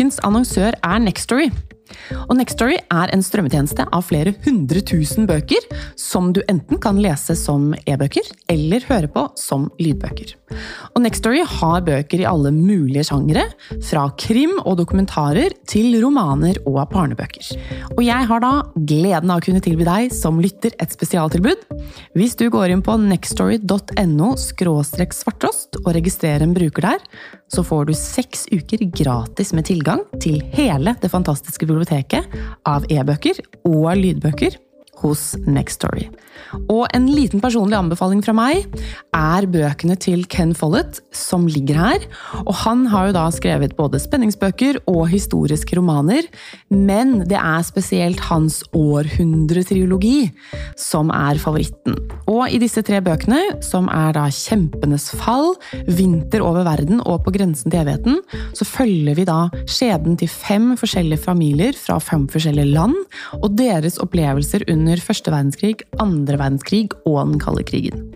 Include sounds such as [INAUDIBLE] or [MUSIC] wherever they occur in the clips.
ukens annonsør er Nextory. Og Nextory er en strømmetjeneste av flere hundre tusen bøker, som du enten kan lese som e-bøker eller høre på som lydbøker. Og Nextory har bøker i alle mulige sjangere, fra krim og dokumentarer til romaner og barnebøker. Og jeg har da gleden av å kunne tilby deg som lytter et spesialtilbud. Hvis du går inn på nextory.no svartrost og registrerer en bruker der, så får du seks uker gratis med tilgang til hele det fantastiske biblioteket av e-bøker og lydbøker hos Nextory. Og en liten personlig anbefaling fra meg er bøkene til Ken Follett, som ligger her. Og han har jo da skrevet både spenningsbøker og historiske romaner, men det er spesielt hans århundretriologi som er favoritten. Og i disse tre bøkene, som er da Kjempenes fall, Vinter over verden og På grensen til evigheten, så følger vi da skjebnen til fem forskjellige familier fra fem forskjellige land, og deres opplevelser under første verdenskrig, andre verdenskrig og den kalde krigen.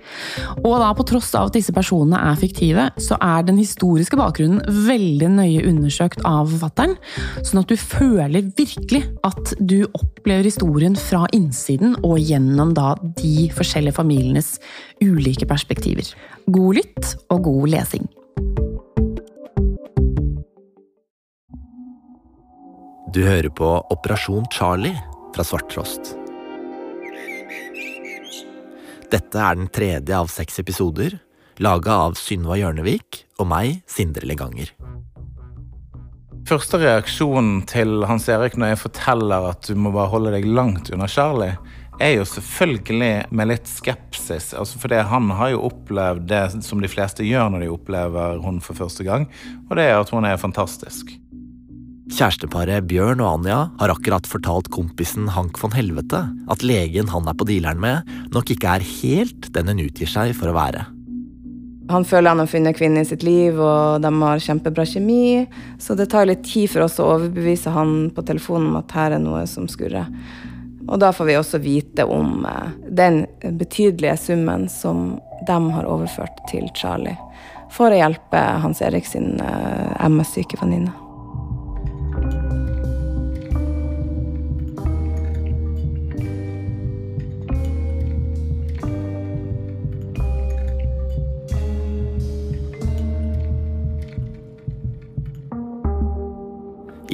Og da på tross av at disse personene er fiktive, så er den historiske bakgrunnen veldig nøye undersøkt av forfatteren, sånn at du føler virkelig at du opplever historien fra innsiden og gjennom da de forskjellige familienes ulike perspektiver. God lytt og god lesing. Du hører på Operasjon Charlie fra Svarttrost. Dette er den tredje av seks episoder, laga av Synva Hjørnevik og meg, Sindre Leganger. Første reaksjonen til Hans Erik når jeg forteller at du må bare holde deg langt unna Charlie, er jo selvfølgelig med litt skepsis. Altså fordi han har jo opplevd det som de fleste gjør når de opplever hun for første gang, og det er at hun er fantastisk. Kjæresteparet Bjørn og Anja har akkurat fortalt kompisen Hank von Helvete at legen han er på dealeren med, nok ikke er helt den hun utgir seg for å være. Han føler han har funnet kvinnen i sitt liv, og de har kjempebra kjemi. Så det tar litt tid for oss å overbevise han på telefonen om at her er noe som skurrer. Og da får vi også vite om eh, den betydelige summen som de har overført til Charlie for å hjelpe Hans Erik sin eh, MS-syke venninne.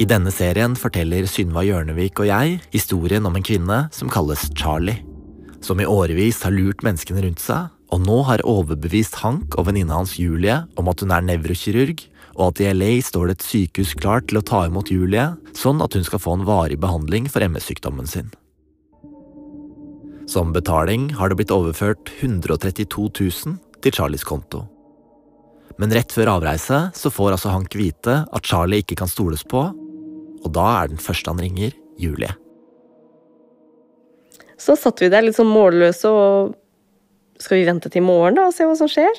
I denne serien forteller Synva Hjørnevik og jeg historien om en kvinne som kalles Charlie. Som i årevis har lurt menneskene rundt seg, og nå har overbevist Hank og venninna hans Julie om at hun er nevrokirurg, og at i LA står det et sykehus klart til å ta imot Julie, sånn at hun skal få en varig behandling for MS-sykdommen sin. Som betaling har det blitt overført 132 000 til Charlies konto. Men rett før avreise så får altså Hank vite at Charlie ikke kan stoles på, og da er den første han ringer, Julie. Så satt vi der litt sånn målløse og Skal vi vente til i morgen da og se hva som skjer?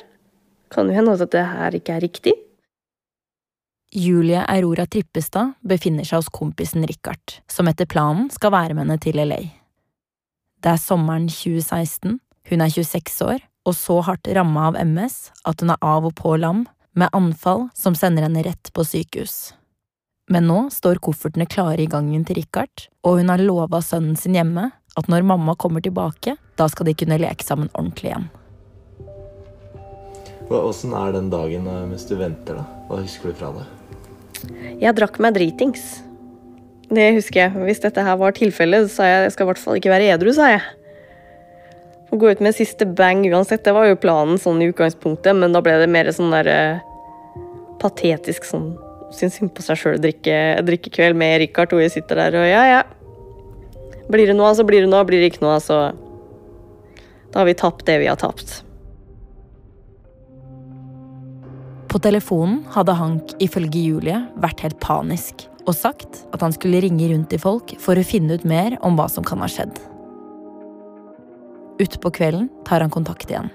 Kan jo hende at det her ikke er riktig. Julie Aurora Trippestad befinner seg hos kompisen Richard, som etter planen skal være med henne til LA. Det er sommeren 2016, hun er 26 år og så hardt ramma av MS at hun er av og på lam, med anfall som sender henne rett på sykehus. Men nå står koffertene klare i gangen til Richard, og hun har lova sønnen sin hjemme at når mamma kommer tilbake, da skal de kunne leke sammen ordentlig igjen. Åssen er den dagen eh, mens du venter, da? Hva husker du fra det? Jeg drakk meg dritings. Det husker jeg. Hvis dette her var tilfellet, sa jeg jeg skal i hvert fall ikke være edru, sa jeg. Å gå ut med siste bang uansett, det var jo planen sånn i utgangspunktet, men da ble det mer sånn der uh, patetisk sånn Syns synd på seg sjøl drikke, drikke kveld med Richard, og jeg sitter der og ja, ja. Blir det noe av, så blir det noe. Blir det ikke noe av, så Da har vi tapt det vi har tapt. På telefonen hadde Hank ifølge Julie vært helt panisk og sagt at han skulle ringe rundt til folk for å finne ut mer om hva som kan ha skjedd. Utpå kvelden tar han kontakt igjen.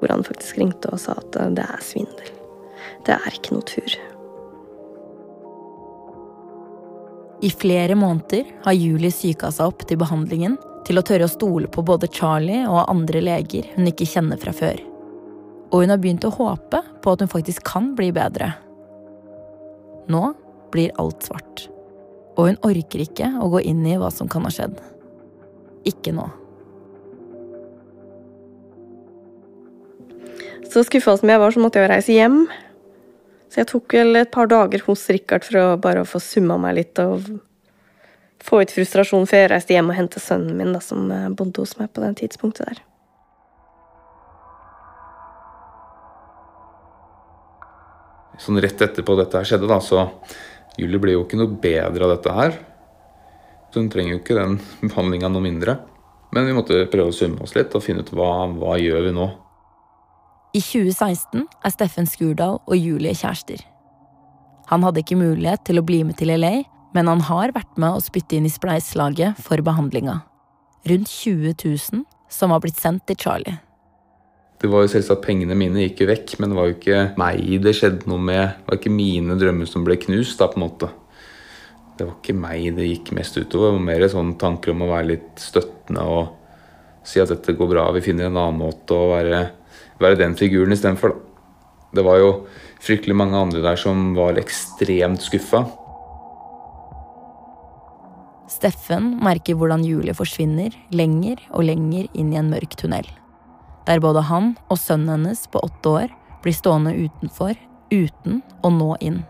Hvor han faktisk ringte og sa at det er svindel. Det er ikke noe tur. I flere måneder har Julie psyka seg opp til behandlingen til å tørre å stole på både Charlie og andre leger hun ikke kjenner fra før. Og hun har begynt å håpe på at hun faktisk kan bli bedre. Nå blir alt svart. Og hun orker ikke å gå inn i hva som kan ha skjedd. Ikke nå. Så skuffa som jeg var, så måtte jeg reise hjem. Så jeg tok vel et par dager hos Richard for å bare få summa meg litt og få ut frustrasjonen før jeg reiste hjem og hentet sønnen min, da, som eh, bodde hos meg på den tidspunktet der. Sånn rett etterpå dette her skjedde, da, så Julie ble jo ikke noe bedre av dette her. Så hun trenger jo ikke den behandlinga noe mindre. Men vi måtte prøve å summe oss litt og finne ut hva, hva gjør vi nå. I 2016 er Steffen Skurdal og Julie kjærester. Han hadde ikke mulighet til å bli med til LA, men han har vært med å spytte inn i spleislaget for behandlinga. Rundt 20 000 som har blitt sendt til Charlie. Det var jo selvsagt Pengene mine gikk jo vekk, men det var jo ikke meg det skjedde noe med. Det var ikke mine drømmer som ble knust, da, på en måte. Det var ikke meg det gikk mest utover. Det var mer sånn tanker om å være litt støttende og si at dette går bra, vi finner en annen måte å være, være den figuren istedenfor, da. Det var jo fryktelig mange andre der som var ekstremt skuffa. Steffen merker hvordan Julie forsvinner lenger og lenger inn i en mørk tunnel der både han og sønnen hennes på åtte år blir stående utenfor uten å nå inn.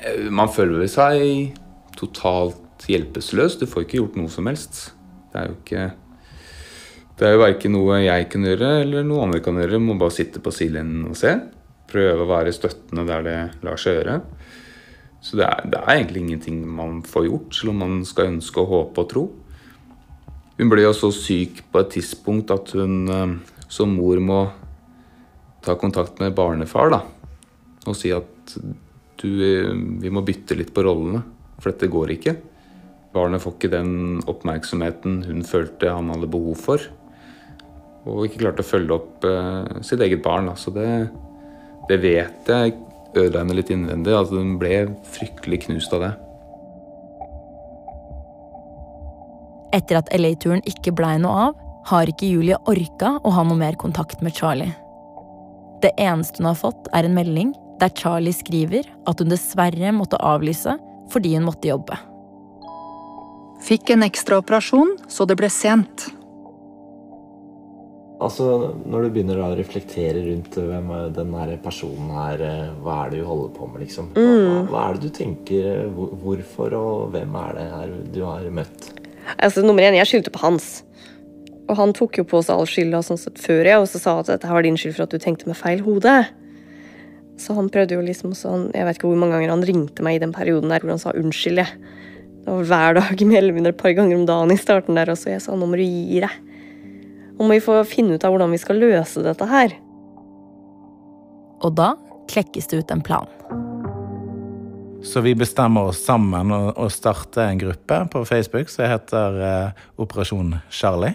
Eh, man føler seg totalt hjelpeløs. Du får ikke gjort noe som helst. Det er jo ikke Det er jo verken noe jeg kan gjøre eller noe andre kan gjøre. Må bare sitte på sidelinjen og se. Prøve å være støttende der det lar seg gjøre. Så det er, det er egentlig ingenting man får gjort, selv om man skal ønske og håpe og tro. Hun ble jo så syk på et tidspunkt at hun eh, som mor må ta kontakt med barnefar da, og si at du, vi må bytte litt på rollene, for dette går ikke. Barnet får ikke den oppmerksomheten hun følte han hadde behov for. Og ikke klarte å følge opp uh, sitt eget barn. Da. Så det, det vet jeg ødela henne litt innvendig. Altså, hun ble fryktelig knust av det. Etter at LA-turen ikke blei noe av, har ikke Julie orka å ha noe mer kontakt med Charlie. Det eneste hun har fått, er en melding der Charlie skriver at hun dessverre måtte avlyse fordi hun måtte jobbe. Fikk en ekstra operasjon, så det ble sent. Altså, Når du begynner å reflektere rundt hvem den personen her eh, Hva er det du holder på med, liksom? Hva, Mm. hva er det du tenker? Hvorfor og hvem er det her du har møtt? Altså, nummer én, jeg skyldte på Hans. Og han tok jo på seg all skylda sånn sett før jeg, og så sa at dette var din skyld for at du tenkte med feil hode. Så han prøvde jo liksom sånn Jeg vet ikke hvor mange ganger han ringte meg i den perioden der hvor han sa unnskyld, jeg. Det var hver dag [LAUGHS] mer eller mindre et par ganger om dagen i starten der også. Jeg sa nå må du gi deg. Nå må vi få finne ut av hvordan vi skal løse dette her. Og da klekkes det ut en plan. Så vi bestemmer oss sammen å, starte en gruppe på Facebook som heter eh, Operasjon Charlie.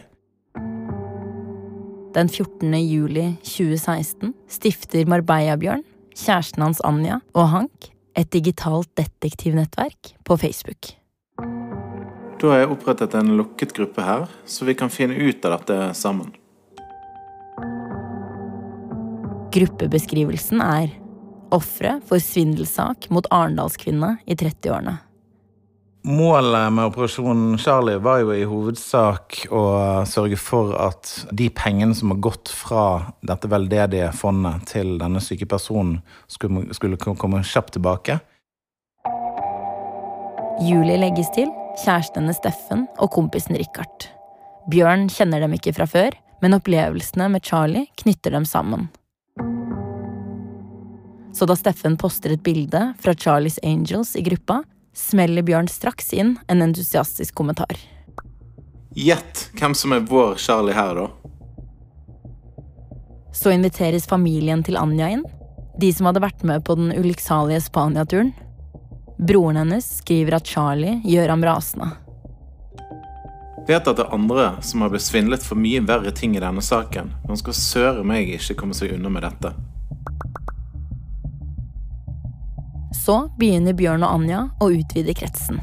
Den 14. juli 2016 stifter Marbella-Bjørn, kjæresten hans Anja og Hank et digitalt detektivnettverk på Facebook. Da har jeg opprettet en lukket gruppe her, så vi kan finne ut av dette sammen. Gruppebeskrivelsen er ofre for svindelsak mot arendalskvinne i 30-årene. Målet med Operasjon Charlie var jo i hovedsak å sørge for at de pengene som har gått fra dette veldedige fondet til denne syke personen, skulle, skulle komme kjapt tilbake. Juli legges til, kjæresten hennes Steffen og kompisen Richard. Bjørn kjenner dem ikke fra før, men opplevelsene med Charlie knytter dem sammen. Så da Steffen poster et bilde fra Charlies Angels i gruppa, smeller Bjørn straks inn en entusiastisk kommentar. Gjett hvem som er vår Charlie her, da. Så inviteres familien til Anja inn, de som hadde vært med på den ulykksalige Spania-turen. Broren hennes skriver at Charlie gjør ham rasende. Vet at det er andre som har blitt svindlet for mye verre ting i denne saken, men skal søre meg ikke komme seg unna med dette. Så begynner Bjørn og Anja å utvide kretsen.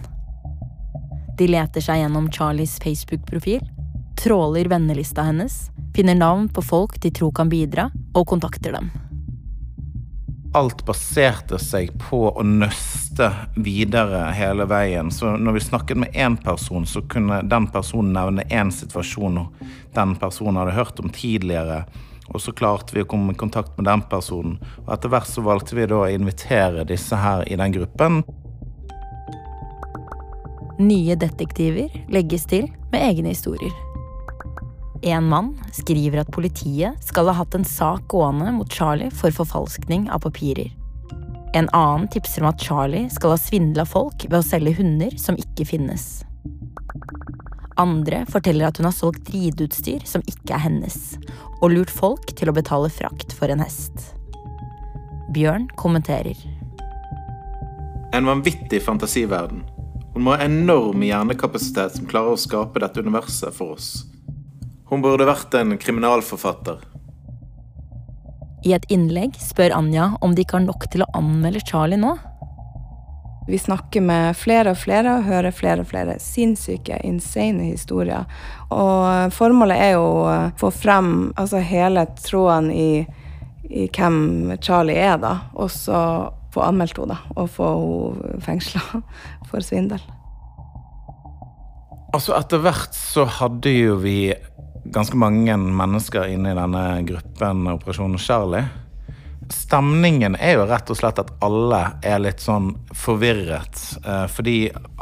De leter seg gjennom Charlies Facebook-profil, tråler vennelista hennes, finner navn på folk de tror kan bidra, og kontakter dem. Alt baserte seg på å nøste videre hele veien. Så når vi snakket med én person, så kunne den personen nevne én situasjon den personen hadde hørt om tidligere. Og så klarte vi å komme i kontakt med den personen. Og etter hvert så valgte vi da å invitere disse her i den gruppen. Nye detektiver legges til med egne historier. En mann skriver at politiet skal ha hatt en sak gående mot Charlie for forfalskning av papirer. En annen tipser om at Charlie skal ha svindla folk ved å selge hunder som ikke finnes. Andre forteller at hun har solgt rideutstyr som ikke er hennes, og lurt folk til å betale frakt for en hest. Bjørn kommenterer. En vanvittig fantasiverden. Hun må ha enorm hjernekapasitet som klarer å skape dette universet for oss. Hun burde vært en kriminalforfatter. I et innlegg spør Anja om de ikke har nok til å anmelde Charlie nå. Vi snakker med flere og flere og hører flere og flere sinnssyke, insane historier. Og formålet er jo å få frem altså hele tråden i, i hvem Charlie er, da. Og så få anmeldt henne og få henne fengsla for svindel. Altså, etter hvert så hadde jo vi ganske mange mennesker inne i denne gruppen Operasjon Charlie. Stemningen er jo rett og slett at alle er litt sånn forvirret. Eh, fordi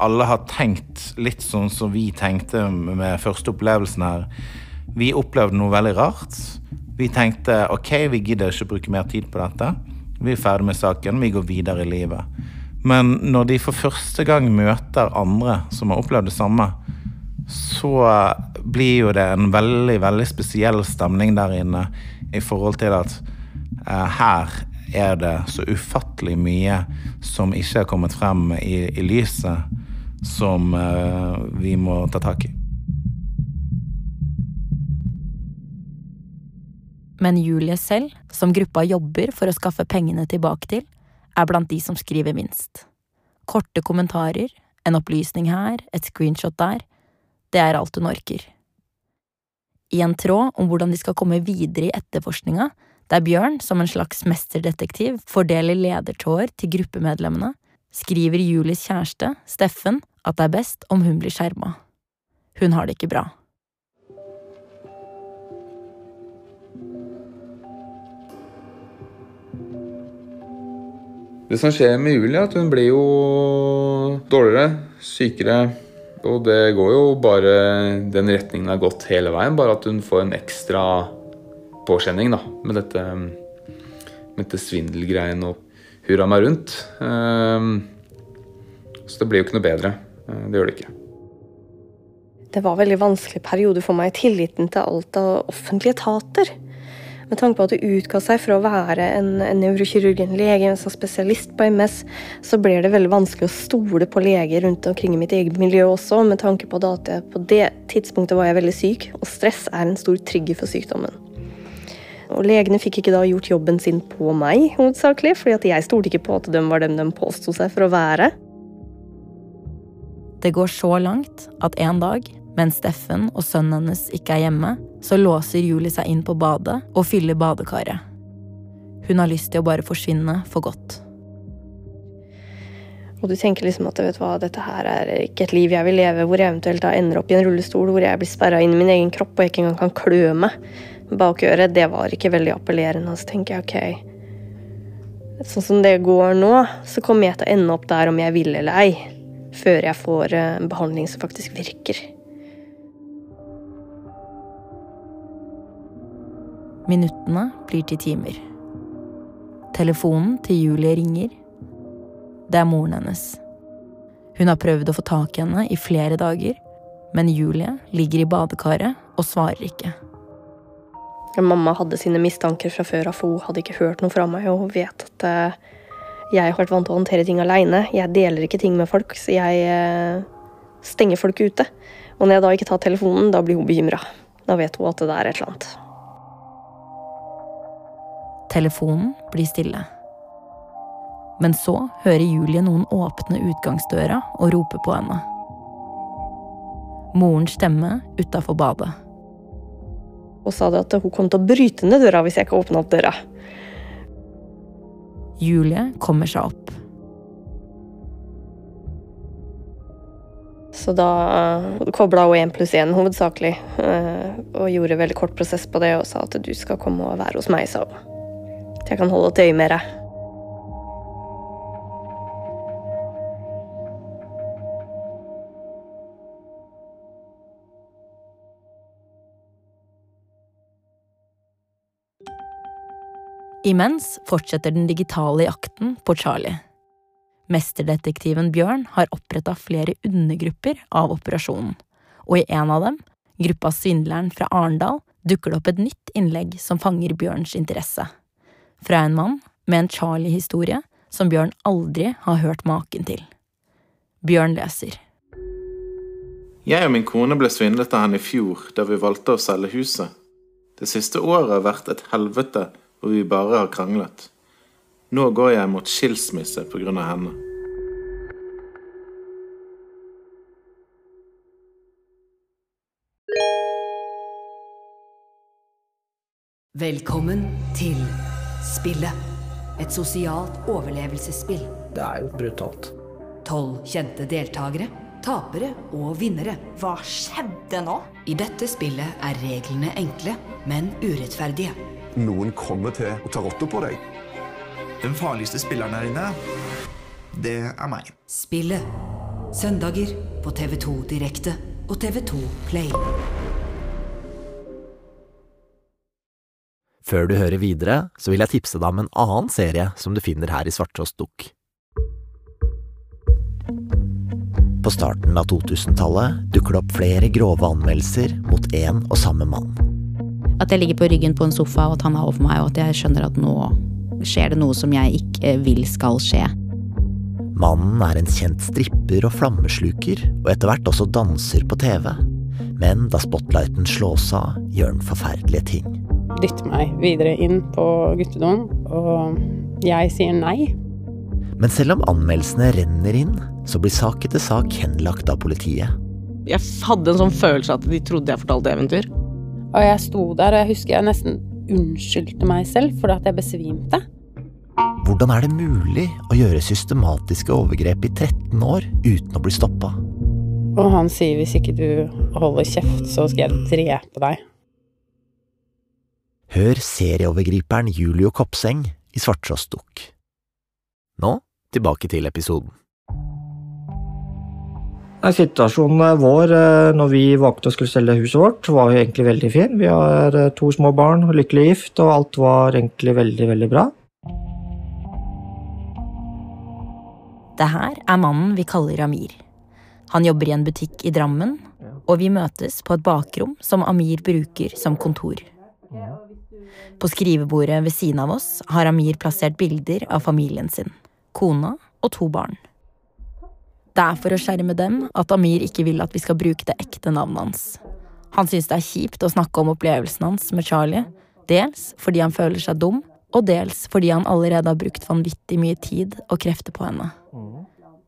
alle har tenkt litt sånn som vi tenkte med første opplevelsen her. Vi opplevde noe veldig rart. Vi tenkte ok, vi gidder ikke bruke mer tid på dette. Vi er ferdig med saken, vi går videre i livet. Men når de for første gang møter andre som har opplevd det samme, så blir jo det en veldig, veldig spesiell stemning der inne i forhold til at eh, her er det så ufattelig mye som ikke er kommet frem i, i lyset, som eh, vi må ta tak i. Men Julie selv, som gruppa jobber for å skaffe pengene tilbake til, er blant de som skriver minst. Korte kommentarer, en opplysning her, et screenshot der, det er alt hun orker. I en tråd om hvordan de skal komme videre i etterforskninga, der Bjørn, som en slags mesterdetektiv, fordeler ledertråder til gruppemedlemmene, skriver Julies kjæreste, Steffen, at det er best om hun blir skjerma. Hun har det ikke bra. Det som skjer med Julie, er at hun blir jo dårligere, sykere. Og det går jo bare den retningen har gått hele veien, bare at hun får en ekstra påkjenning da, med dette, med dette svindelgreiene og hurra meg rundt. Ehm, så det blir jo ikke noe bedre. Eh, det gjør det ikke. Det var en veldig vanskelig periode for meg tilliten til alt av offentlige etater. Med tanke på at det utga seg for å være en, en nevrokirurg, en lege, en sånn spesialist på MS, så ble det veldig vanskelig å stole på leger rundt omkring i mitt eget miljø også, med tanke på at jeg på det tidspunktet var jeg veldig syk, og stress er en stor trigger for sykdommen. Og Legene fikk ikke da gjort jobben sin på meg, hovedsakelig, fordi at jeg stolte ikke på at de var dem de påsto seg for å være. Det går så langt at en dag mens Steffen og sønnen hennes ikke er hjemme, så låser Julie seg inn på badet og fyller badekaret. Hun har lyst til å bare forsvinne for godt. Og du tenker liksom at vet hva, dette her er ikke et liv jeg vil leve, hvor jeg eventuelt da ender opp i en rullestol hvor jeg blir sperra inn i min egen kropp og jeg ikke engang kan klø meg bak øret. Det var ikke veldig appellerende. Så tenker jeg ok, sånn som det går nå, så kommer jeg til å ende opp der om jeg vil eller ei, før jeg får eh, behandling som faktisk virker. Minuttene blir til timer. Telefonen til Julie ringer. Det er moren hennes. Hun har prøvd å få tak i henne i flere dager, men Julie ligger i badekaret og svarer ikke. Mamma hadde sine mistanker fra før av, for hun hadde ikke hørt noe fra meg. Og hun vet at eh, jeg har vært vant til å håndtere ting aleine. Jeg deler ikke ting med folk, så jeg eh, stenger folk ute. Og når jeg da ikke tar telefonen, da blir hun bekymra. Da vet hun at det er et eller annet. Telefonen blir stille. Men så hører Julie noen åpne utgangsdøra og rope på henne. Morens stemme utafor badet. Og sa det at hun kom til å bryte ned døra hvis jeg ikke åpna opp døra. Julie kommer seg opp. Så da uh, kobla hun én pluss én hovedsakelig, uh, og gjorde veldig kort prosess på det og sa at du skal komme og være hos meg, sa hun. At jeg kan holde et øye med deg. Imens fortsetter den digitale jakten på Charlie. Mesterdetektiven Bjørn har oppretta flere undergrupper av operasjonen, og i en av dem, gruppa Svindleren fra Arendal, dukker det opp et nytt innlegg som fanger Bjørns interesse. Fra en mann med en Charlie-historie som Bjørn aldri har hørt maken til. Bjørn leser. Jeg og min kone ble svindlet av henne i fjor, da vi valgte å selge huset. Det siste året har vært et helvete hvor vi bare har kranglet. Nå går jeg mot skilsmisse av henne. Velkommen til Spillet. Et sosialt overlevelsesspill. Det er jo brutalt. Tolv kjente deltakere, tapere og vinnere. Hva skjedde nå? I dette spillet er reglene enkle, men urettferdige. Noen kommer til å ta rotta på deg. Den farligste spilleren her inne, det er meg. Spillet. Søndager på TV2 Direkte og TV2 Play. Før du hører videre, så vil jeg tipse deg om en annen serie som du finner her i Svarttrost Dukk. På starten av 2000-tallet dukker det opp flere grove anmeldelser mot én og samme mann. At jeg ligger på ryggen på en sofa og at han er over meg, og at jeg skjønner at nå skjer det noe som jeg ikke vil skal skje. Mannen er en kjent stripper og flammesluker, og etter hvert også danser på TV. Men da spotlighten slås av, gjør han forferdelige ting. Dytter meg videre inn på guttedoen, og jeg sier nei. Men selv om anmeldelsene renner inn, så blir sak etter sak henlagt av politiet. Jeg hadde en sånn følelse at de trodde jeg fortalte eventyr. Og jeg sto der, og jeg husker jeg nesten unnskyldte meg selv for at jeg besvimte. Hvordan er det mulig å gjøre systematiske overgrep i 13 år uten å bli stoppa? Og han sier hvis ikke du holder kjeft, så skal jeg drepe deg. Hør serieovergriperen Julio Kopseng i Svarttrostdukk. Nå tilbake til episoden. Situasjonen vår når vi valgte å skulle selge huset vårt, var jo egentlig veldig fin. Vi har to små barn, lykkelig gift, og alt var egentlig veldig, veldig bra. Det her er mannen vi kaller Amir. Han jobber i en butikk i Drammen, og vi møtes på et bakrom som Amir bruker som kontor. På skrivebordet ved siden av oss har Amir plassert bilder av familien sin, kona og to barn. Det er for å skjerme dem at Amir ikke vil at vi skal bruke det ekte navnet hans. Han syns det er kjipt å snakke om opplevelsen hans med Charlie, dels fordi han føler seg dum, og dels fordi han allerede har brukt vanvittig mye tid og krefter på henne.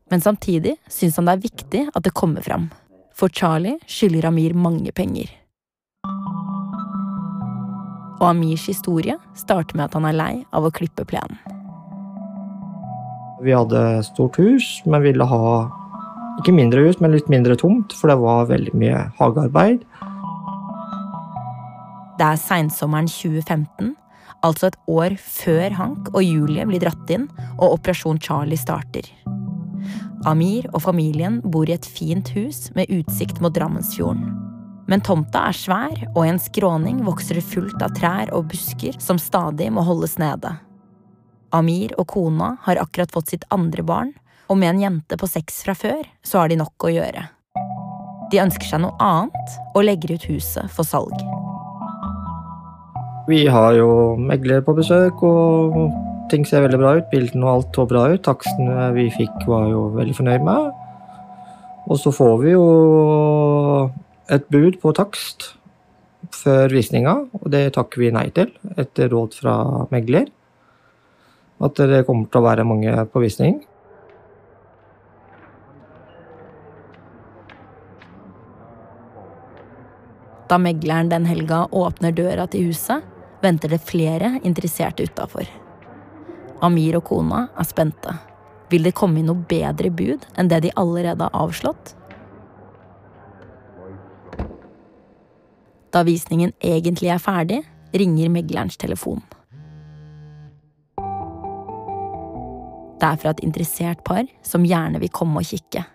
Men samtidig syns han det er viktig at det kommer fram, for Charlie skylder Amir mange penger. Og Amirs historie starter med at han er lei av å klippe plenen. Vi hadde stort hus, men ville ha ikke mindre hus, men litt mindre tomt, for det var veldig mye hagearbeid. Det er seinsommeren 2015, altså et år før Hank og Julie blir dratt inn og Operasjon Charlie starter. Amir og familien bor i et fint hus med utsikt mot Drammensfjorden. Men tomta er svær, og i en skråning vokser det fullt av trær og busker som stadig må holdes nede. Amir og kona har akkurat fått sitt andre barn, og med en jente på seks fra før, så har de nok å gjøre. De ønsker seg noe annet og legger ut huset for salg. Vi har jo megler på besøk, og ting ser veldig bra ut. Bildene og alt så bra ut. Takstene vi fikk, var jo veldig fornøyd med. Og så får vi jo et bud på takst før visninga, og det takker vi nei til etter råd fra megler. At det kommer til å være mange på visning. Da megleren den helga åpner døra til huset, venter det flere interesserte utafor. Amir og kona er spente. Vil det komme inn noe bedre bud enn det de allerede har avslått? Da visningen egentlig er ferdig, ringer meglerens telefon. Det er fra et interessert par som gjerne vil komme og kikke.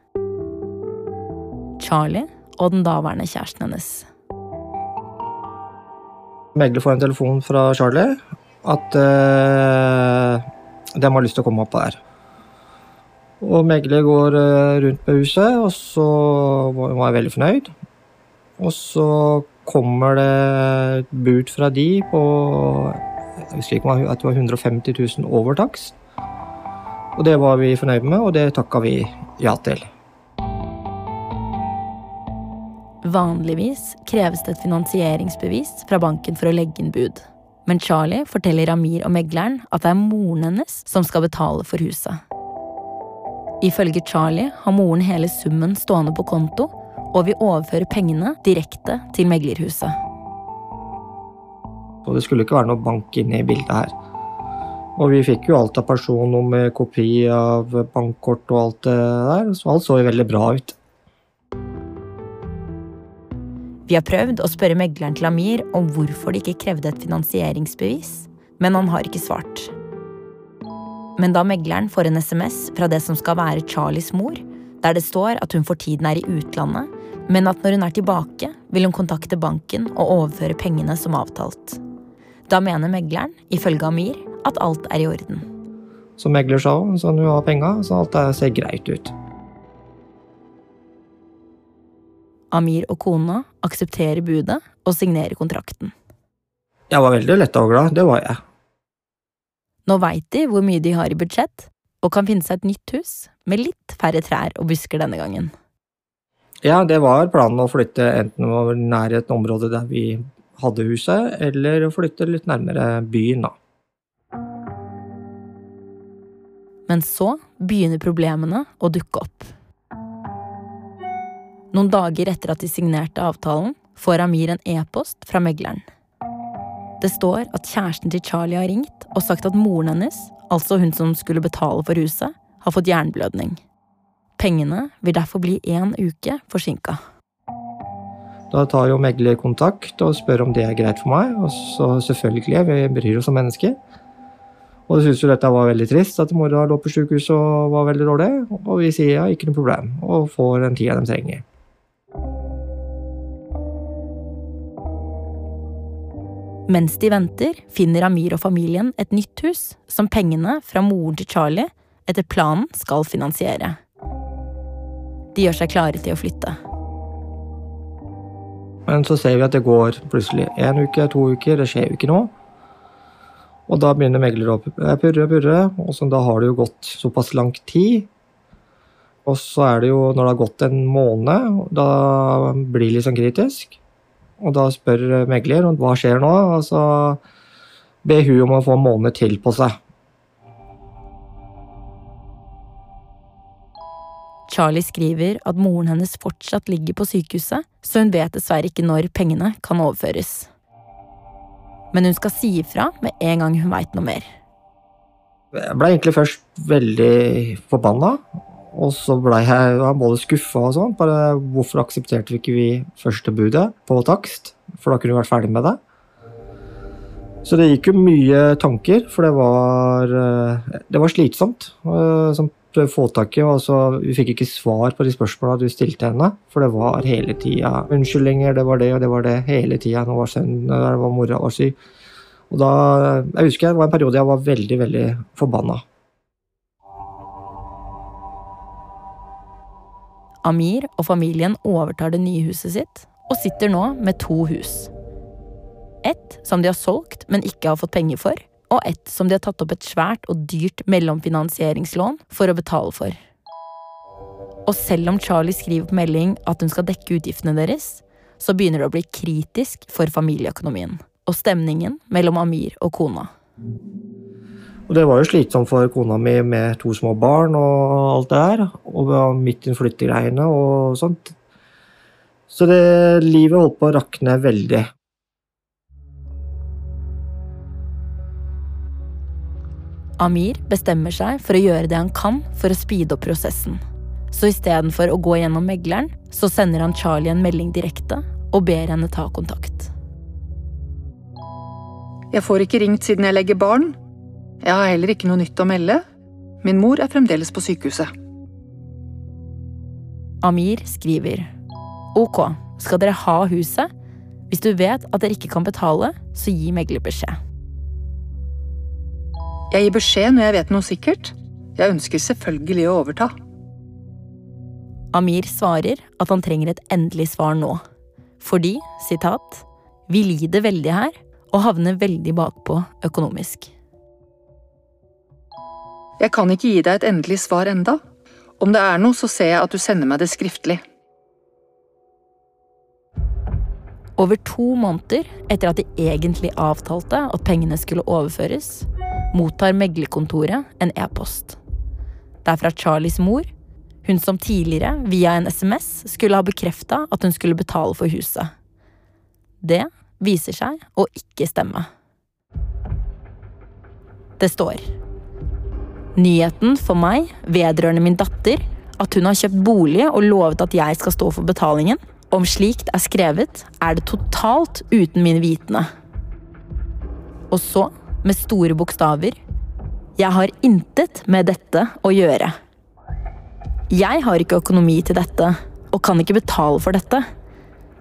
Charlie og den daværende kjæresten hennes. Megler får en telefon fra Charlie at uh, de har lyst til å komme opp der. Og megler går uh, rundt på huset, og så var jeg veldig fornøyd. Og så kommer det bud fra de på jeg husker ikke at det var 150 000 over takst. Og det var vi fornøyd med, og det takka vi ja til. Vanligvis kreves det et finansieringsbevis fra banken for å legge inn bud. Men Charlie forteller Amir og megleren at det er moren hennes som skal betale for huset. Ifølge Charlie har moren hele summen stående på konto og vi overfører pengene direkte til meglerhuset. Og det skulle ikke være noe bank inne i bildet her. Og vi fikk jo alt av personnummer, kopi av bankkort og alt det der, så alt så jo veldig bra ut. Vi har prøvd å spørre megleren til Amir om hvorfor de ikke krevde et finansieringsbevis, men han har ikke svart. Men da megleren får en SMS fra det som skal være Charlies mor, der det står at hun for tiden er i utlandet, men at når hun er tilbake, vil hun kontakte banken og overføre pengene som avtalt. Da mener megleren, ifølge Amir, at alt er i orden. Som megler sa, hun, så hun har penga, så alt ser greit ut. Amir og kona aksepterer budet og signerer kontrakten. Jeg var veldig letta og glad, det var jeg. Nå veit de hvor mye de har i budsjett, og kan finne seg et nytt hus med litt færre trær og busker denne gangen. Ja, det var planen å flytte enten over nærheten området der vi hadde huset, eller å flytte litt nærmere byen, da. Men så begynner problemene å dukke opp. Noen dager etter at de signerte avtalen, får Amir en e-post fra megleren. Det står at kjæresten til Charlie har ringt og sagt at moren hennes, altså hun som skulle betale for huset, har fått jernblødning. Pengene vil derfor bli én uke forsinka. Da tar jo megler kontakt og spør om det er greit for meg. Og så selvfølgelig, vi bryr oss om mennesker. Og de syntes jo dette var veldig trist, at mora lå på sykehus og var veldig dårlig. Og vi sier ja, ikke noe problem, og får den tida de trenger. Mens de venter, finner Amir og familien et nytt hus som pengene fra moren til Charlie etter planen skal finansiere. De gjør seg klare til å flytte. Men så ser vi at det går plutselig én uke, to uker, det skjer jo ikke noe. Og da begynner megler å purre, og purre, og så da har det jo gått såpass lang tid. Og så er det jo, når det har gått en måned, da blir det litt sånn kritisk. Og da spør megler hva skjer nå, og så ber hun om å få en måned til på seg. Charlie skriver at moren hennes fortsatt ligger på sykehuset, så hun vet dessverre ikke når pengene kan overføres. Men hun skal si ifra med en gang hun veit noe mer. Jeg ble egentlig først veldig forbanna, og så ble jeg både skuffa og sånn. Bare hvorfor aksepterte vi ikke vi første budet på takst? For da kunne vi vært ferdig med det. Så det gikk jo mye tanker, for det var, eh, det var slitsomt. sånn som få tak i, og så Vi fikk ikke svar på de spørsmåla du stilte henne, for det var hele tida unnskyldninger, det var det og det var det hele tida. Nå var sønnen der, var mora var syk. Og da, Jeg husker det var en periode jeg var veldig, veldig forbanna. Amir og familien overtar det nye huset sitt, og sitter nå med to hus. Ett som de har solgt, men ikke har fått penger for, og ett som de har tatt opp et svært og dyrt mellomfinansieringslån for å betale for. Og selv om Charlie skriver på melding at hun skal dekke utgiftene deres, så begynner det å bli kritisk for familieøkonomien og stemningen mellom Amir og kona. Og det var jo slitsomt for kona mi med to små barn og alt det her. Og midt i flyttegreiene og sånt. Så det, livet holdt på å rakne veldig. Amir bestemmer seg for å gjøre det han kan for å speede opp prosessen. Så istedenfor å gå gjennom megleren, så sender han Charlie en melding direkte og ber henne ta kontakt. Jeg får ikke ringt siden jeg legger barn. Jeg har heller ikke noe nytt å melde. Min mor er fremdeles på sykehuset. Amir skriver Ok, skal dere ha huset? Hvis du vet at dere ikke kan betale, så gi megler beskjed. Jeg gir beskjed når jeg vet noe sikkert. Jeg ønsker selvfølgelig å overta. Amir svarer at han trenger et endelig svar nå. Fordi, sitat, vi lider veldig her og havner veldig bakpå økonomisk. Jeg kan ikke gi deg et endelig svar enda. Om det er noe, så ser jeg at du sender meg det skriftlig. Over to måneder etter at de egentlig avtalte at pengene skulle overføres, mottar meglerkontoret en e-post. Det er fra Charlies mor, hun som tidligere, via en SMS, skulle ha bekrefta at hun skulle betale for huset. Det viser seg å ikke stemme. Det står Nyheten for meg vedrørende min datter, at hun har kjøpt bolig og lovet at jeg skal stå for betalingen, om slikt er skrevet, er det totalt uten min vitende. Og så, med store bokstaver, jeg har intet med dette å gjøre. Jeg har ikke økonomi til dette, og kan ikke betale for dette.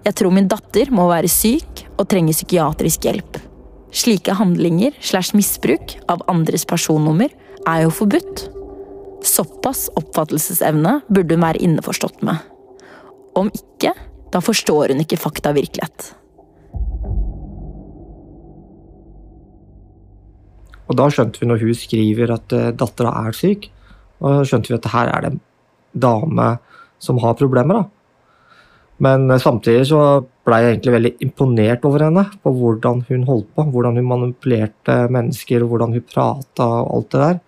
Jeg tror min datter må være syk og trenger psykiatrisk hjelp. Slike handlinger slash misbruk av andres personnummer er jo forbudt. Såpass oppfattelsesevne burde hun være innforstått med. Om ikke, da forstår hun ikke fakta virkelighet. Og da skjønte vi når hun skriver at uh, dattera er syk, og skjønte vi at her er det en dame som har problemer. da. Men uh, samtidig så ble jeg egentlig veldig imponert over henne, på hvordan hun holdt på. Hvordan hun manipulerte mennesker, og hvordan hun prata og alt det der.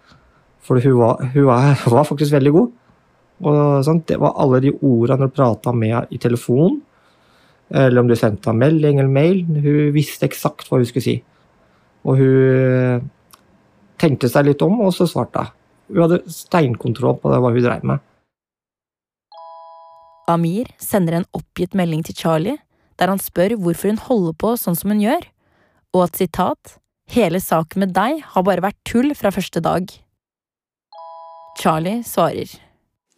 For hun var, hun var, hun [LAUGHS] var faktisk veldig god. Og sånn, Det var alle de ordene du prata med i telefon, eller om du sendte henne melding eller mail. Hun visste eksakt hva hun skulle si. Og hun tenkte seg litt om, og så svarte hun. Hun hadde steinkontroll på det, hva hun drev med. Amir sender en oppgitt melding til Charlie, der han spør hvorfor hun holder på sånn som hun gjør, og at sitat, hele saken med deg har bare vært tull fra første dag. Charlie svarer.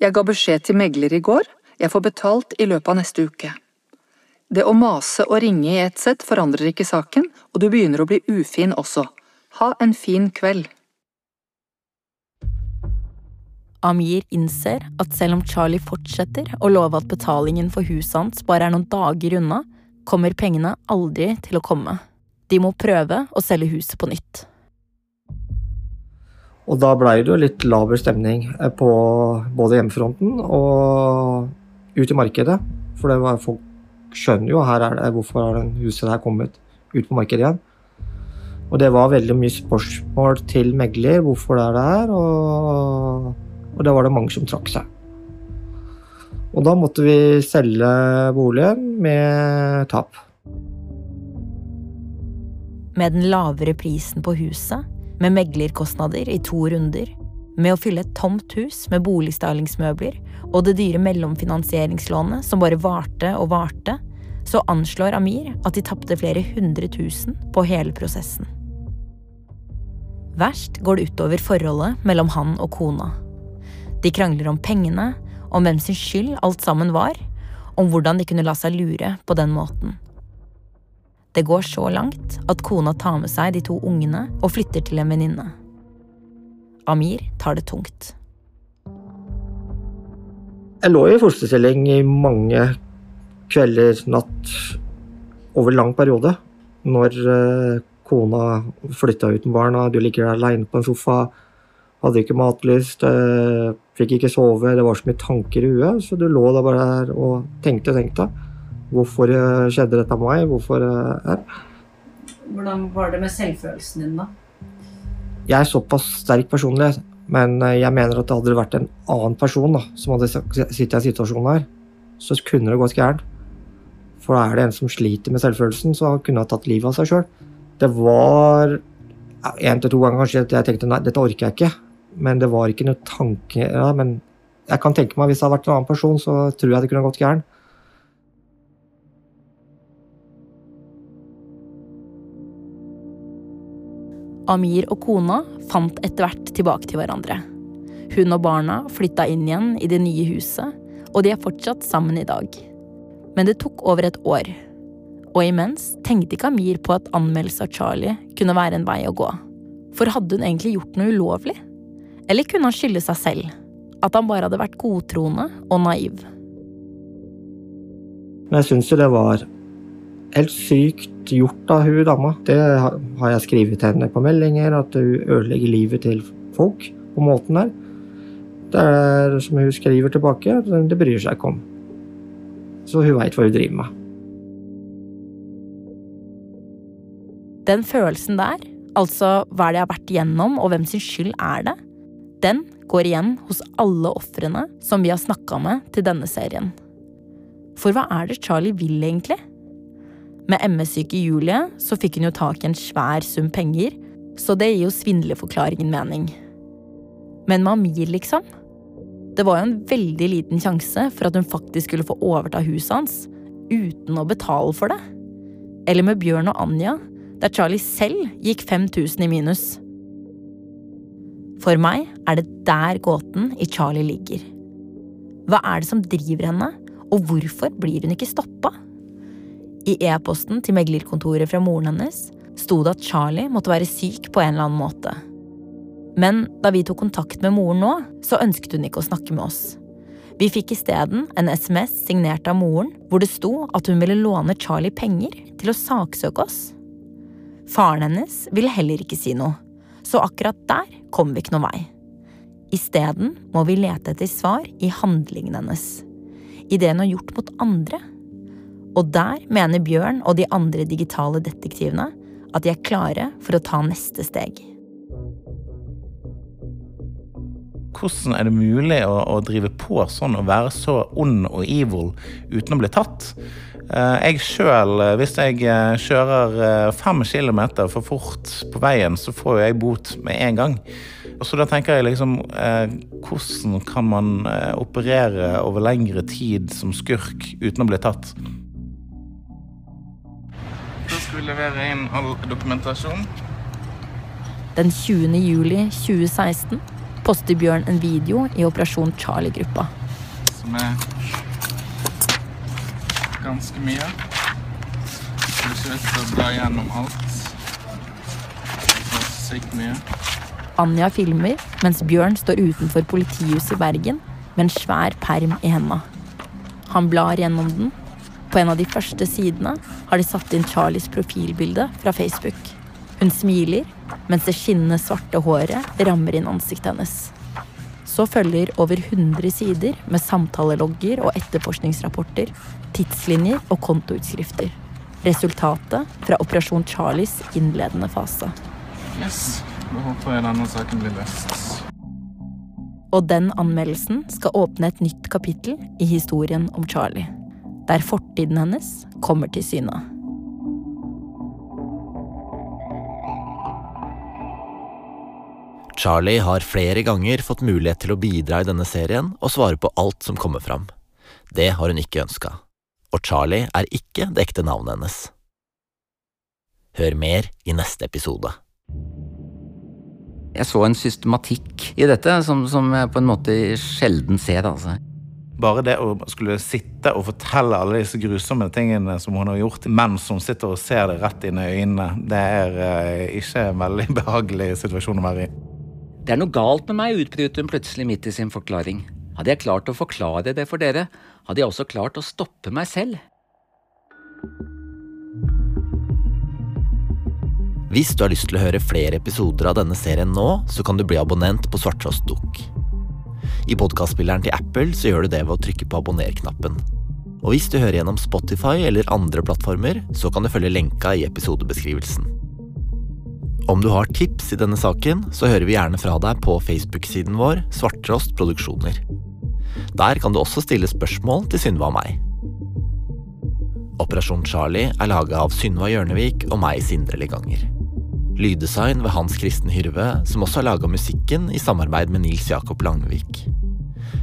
Jeg ga beskjed til megler i går. Jeg får betalt i løpet av neste uke. Det å mase og ringe i ett sett forandrer ikke saken, og du begynner å bli ufin også. Ha en fin kveld. Amir innser at selv om Charlie fortsetter å love at betalingen for huset hans bare er noen dager unna, kommer pengene aldri til å komme. De må prøve å selge huset på nytt. Og da blei det jo litt laber stemning eh, på både hjemmefronten og ut i markedet. For det var, folk skjønner jo her er det, hvorfor har den huset her kommet ut på markedet igjen. Og det var veldig mye spørsmål til megler hvorfor det er det her, og, og da var det mange som trakk seg. Og da måtte vi selge boligen med tap. Med den lavere prisen på huset med meglerkostnader i to runder, med å fylle et tomt hus med boligstylingsmøbler og det dyre mellomfinansieringslånet som bare varte og varte, så anslår Amir at de tapte flere hundre tusen på hele prosessen. Verst går det utover forholdet mellom han og kona. De krangler om pengene, om hvem sin skyld alt sammen var, om hvordan de kunne la seg lure på den måten. Det går så langt at kona tar med seg de to ungene og flytter til en venninne. Amir tar det tungt. Jeg lå i fosterstilling i mange kvelder, natt, over lang periode. Når uh, kona flytta uten barna, du ligger aleine på en sofa, hadde ikke matlyst, uh, fikk ikke sove, det var så mye tanker i huet, så du lå da bare der og tenkte og tenkte. Hvorfor eh, skjedde dette med meg? Hvorfor her? Eh, Hvordan var det med selvfølelsen din, da? Jeg er såpass sterk personlig, men eh, jeg mener at det hadde vært en annen person da, som hadde sittet i en situasjon her, så kunne det gått gærent. For er det en som sliter med selvfølelsen, så kunne han tatt livet av seg sjøl. Det var en til to ganger kanskje at jeg tenkte nei, dette orker jeg ikke. Men det var ikke noe tanke ja, Men jeg kan tenke meg hvis det hadde vært en annen person, så tror jeg det kunne gått gærent. Amir og kona fant etter hvert tilbake til hverandre. Hun og barna flytta inn igjen i det nye huset, og de er fortsatt sammen i dag. Men det tok over et år. Og imens tenkte ikke Amir på at anmeldelse av Charlie kunne være en vei å gå. For hadde hun egentlig gjort noe ulovlig? Eller kunne han skylde seg selv? At han bare hadde vært godtroende og naiv? Men jeg syns jo det var helt sykt gjort av hun dama. Det har jeg skrevet til henne på meldinger, at hun ødelegger livet til folk på måten der. Det er som hun skriver tilbake, det bryr seg ikke om. Så hun veit hva hun driver med. Den følelsen der, altså hva det har vært igjennom og hvem sin skyld er det, den går igjen hos alle ofrene som vi har snakka med til denne serien. For hva er det Charlie vil, egentlig? Med MS-syke Julie så fikk hun jo tak i en svær sum penger, så det gir jo svindleforklaringen mening. Men med Amir, liksom? Det var jo en veldig liten sjanse for at hun faktisk skulle få overta huset hans uten å betale for det. Eller med Bjørn og Anja, der Charlie selv gikk 5000 i minus. For meg er det der gåten i Charlie ligger. Hva er det som driver henne, og hvorfor blir hun ikke stoppa? I e-posten til meglerkontoret fra moren hennes sto det at Charlie måtte være syk på en eller annen måte. Men da vi tok kontakt med moren nå, så ønsket hun ikke å snakke med oss. Vi fikk isteden en SMS signert av moren hvor det sto at hun ville låne Charlie penger til å saksøke oss. Faren hennes ville heller ikke si noe, så akkurat der kom vi ikke noen vei. Isteden må vi lete etter svar i handlingen hennes, i det hun har gjort mot andre. Og der mener Bjørn og de andre digitale detektivene at de er klare for å ta neste steg. Hvordan er det mulig å, å drive på sånn og være så ond og evil uten å bli tatt? Eh, jeg sjøl, hvis jeg eh, kjører eh, fem kilometer for fort på veien, så får jeg bot med en gang. Så da tenker jeg liksom Hvordan kan man operere over lengre tid som skurk uten å bli tatt? Da skal vi levere inn all dokumentasjon. Den 20. juli 2016 poster Bjørn en video i Operasjon Charlie-gruppa. Som er ganske mye. Det ser ut til å bla gjennom alt. Det er sykt mye. Anja filmer mens Bjørn står utenfor politihuset i Bergen med en svær perm i henda. Han blar gjennom den. På en av de første sidene har de satt inn Charlies profilbilde fra Facebook. Hun smiler, mens det skinnende svarte håret rammer inn ansiktet hennes. Så følger over 100 sider med samtalelogger og etterforskningsrapporter, tidslinjer og kontoutskrifter. Resultatet fra Operasjon Charlies innledende fase. Yes. Da håper jeg denne saken blir løst. Og den anmeldelsen skal åpne et nytt kapittel i historien om Charlie. Der fortiden hennes kommer til syne. Charlie har flere ganger fått mulighet til å bidra i denne serien og svare på alt som kommer fram. Det har hun ikke ønska. Og Charlie er ikke det ekte navnet hennes. Hør mer i neste episode. Jeg så en systematikk i dette som, som jeg på en måte sjelden ser. altså. Bare det å skulle sitte og fortelle alle disse grusomme tingene som hun har gjort, mens hun sitter og ser det rett inn i øynene, det er eh, ikke en veldig behagelig situasjon å være i. Det er noe galt med meg, utbryter hun plutselig midt i sin forklaring. Hadde jeg klart å forklare det for dere, hadde jeg også klart å stoppe meg selv. Hvis du har lyst til å høre flere episoder av denne serien nå, så kan du bli abonnent på Svarttrost Dukk. I podkastspilleren til Apple så gjør du det ved å trykke på abonner-knappen. Og hvis du hører gjennom Spotify eller andre plattformer, så kan du følge lenka i episodebeskrivelsen. Om du har tips i denne saken, så hører vi gjerne fra deg på Facebook-siden vår Svarttrost Produksjoner. Der kan du også stille spørsmål til Synva og meg. Operasjon Charlie er laga av Synva Hjørnevik og meg, Sindre Leganger. Lyddesign ved Hans Kristen Hyrve, som også har laga musikken i samarbeid med Nils Jakob Langvik.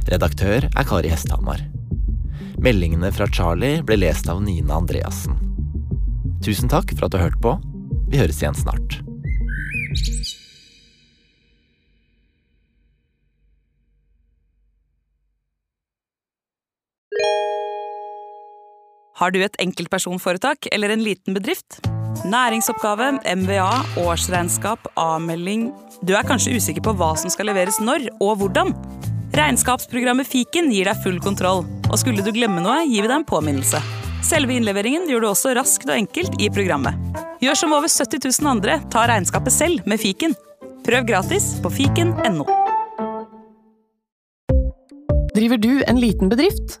Redaktør er Kari Hesthamar. Meldingene fra Charlie ble lest av Nina Andreassen. Tusen takk for at du hørte på. Vi høres igjen snart. Har du et enkeltpersonforetak eller en liten bedrift? Næringsoppgave, MVA, årsregnskap, avmelding Du er kanskje usikker på hva som skal leveres når og hvordan? Regnskapsprogrammet Fiken gir deg full kontroll, og skulle du glemme noe, gir vi deg en påminnelse. Selve innleveringen gjør du også raskt og enkelt i programmet. Gjør som over 70 000 andre, ta regnskapet selv med Fiken. Prøv gratis på fiken.no. Driver du en liten bedrift?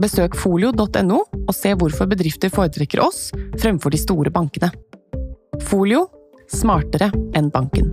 Besøk folio.no og se hvorfor bedrifter foretrekker oss fremfor de store bankene. Folio smartere enn banken.